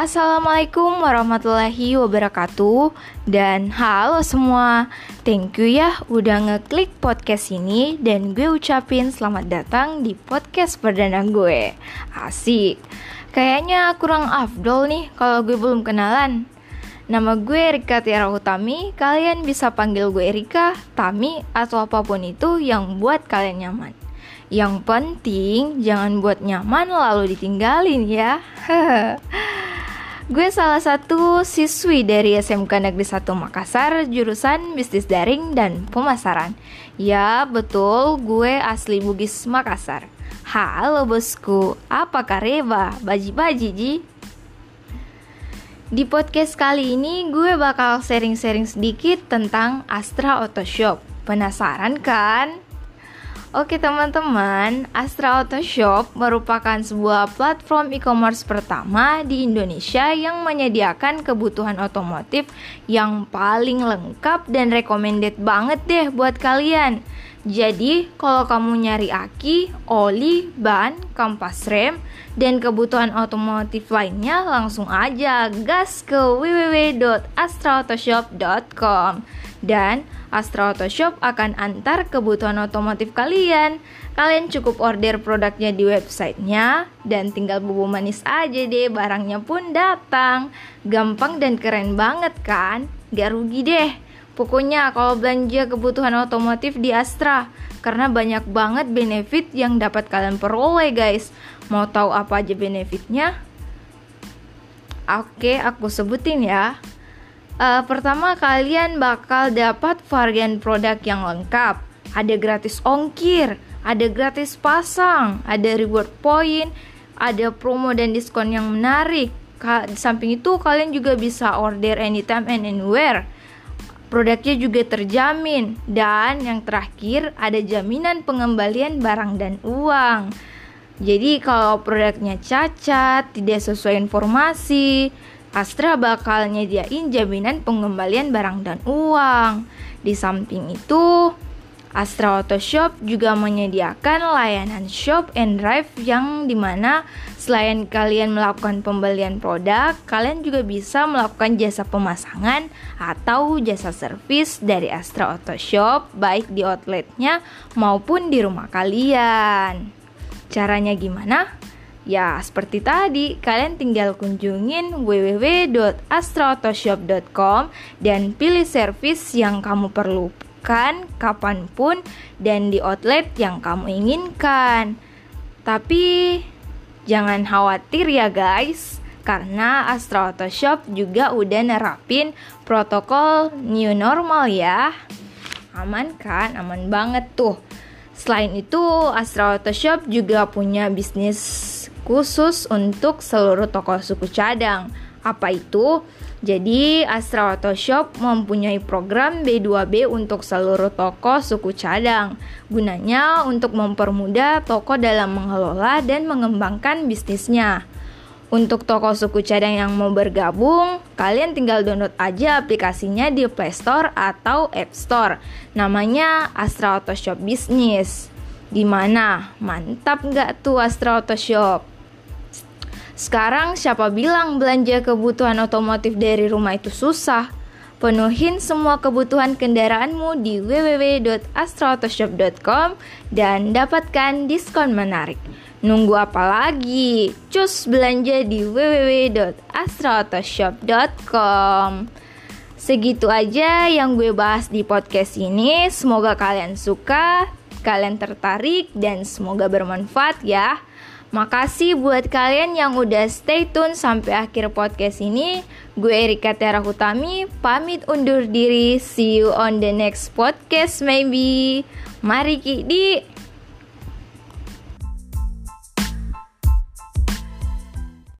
Assalamualaikum warahmatullahi wabarakatuh. Dan halo semua Thank you ya udah ngeklik podcast ini Dan gue ucapin selamat datang di podcast perdana gue. Asik. Kayaknya kurang afdol nih kalau gue belum kenalan. Nama gue Rika Tiara Utami Kalian bisa panggil gue Rika, Tami, atau apa pun itu yang buat kalian nyaman. Yang penting jangan buat nyaman lalu ditinggalin ya. Gue salah satu siswi dari SMK Negeri 1 Makassar jurusan bisnis daring dan pemasaran. Ya, betul, gue asli Bugis Makassar. Halo bosku, apa kareba? Baji-baji ji? Di podcast kali ini gue bakal sharing-sharing sedikit tentang Astra Auto Shop. Penasaran kan? Oke teman-teman, Astra Auto Shop merupakan sebuah platform e-commerce pertama di Indonesia yang menyediakan kebutuhan otomotif yang paling lengkap dan recommended banget deh buat kalian. Jadi, kalau kamu nyari aki, oli, ban, kampas rem, dan kebutuhan otomotif lainnya, langsung aja gas ke www.astraautoshop.com. Dan Astra Auto Shop akan antar kebutuhan otomotif kalian. Kalian cukup order produknya di websitenya dan tinggal bubu manis aja deh barangnya pun datang. Gampang dan keren banget kan? Gak rugi deh. Pokoknya kalau belanja kebutuhan otomotif di Astra karena banyak banget benefit yang dapat kalian peroleh guys. Mau tahu apa aja benefitnya? Oke, aku sebutin ya. Uh, pertama kalian bakal dapat varian produk yang lengkap. Ada gratis ongkir, ada gratis pasang, ada reward point, ada promo dan diskon yang menarik. Di samping itu kalian juga bisa order anytime and anywhere. Produknya juga terjamin dan yang terakhir ada jaminan pengembalian barang dan uang. Jadi kalau produknya cacat, tidak sesuai informasi, Astra bakal nyediain jaminan pengembalian barang dan uang. Di samping itu, Astra Auto Shop juga menyediakan layanan shop and drive yang di mana selain kalian melakukan pembelian produk, kalian juga bisa melakukan jasa pemasangan atau jasa servis dari Astra Auto Shop baik di outletnya maupun di rumah kalian. Caranya gimana? Ya, seperti tadi, kalian tinggal kunjungin www.astraautoshop.com dan pilih service yang kamu perlukan kapan pun dan di outlet yang kamu inginkan. Tapi jangan khawatir ya guys, karena Astra Auto Shop juga udah nerapin protokol new normal ya. Aman kan? Aman banget tuh. Selain itu, Astra Auto Shop juga punya bisnis khusus untuk seluruh toko suku cadang. Apa itu? Jadi, Astra Auto Shop mempunyai program B2B untuk seluruh toko suku cadang. Gunanya untuk mempermudah toko dalam mengelola dan mengembangkan bisnisnya. Untuk toko suku cadang yang mau bergabung, kalian tinggal download aja aplikasinya di Play Store atau App Store. Namanya Astra Auto Shop Business. Gimana? Mantap nggak tuh Astra Auto Shop? Sekarang siapa bilang belanja kebutuhan otomotif dari rumah itu susah? Penuhin semua kebutuhan kendaraanmu di www.astroautoshop.com dan dapatkan diskon menarik. Nunggu apa lagi? Cus belanja di www.astroautoshop.com. Segitu aja yang gue bahas di podcast ini. Semoga kalian suka, kalian tertarik, dan semoga bermanfaat ya. Makasih buat kalian yang udah stay tune sampai akhir podcast ini. Gue Erika Tiara Hutami, pamit undur diri. See you on the next podcast maybe. Mari Ki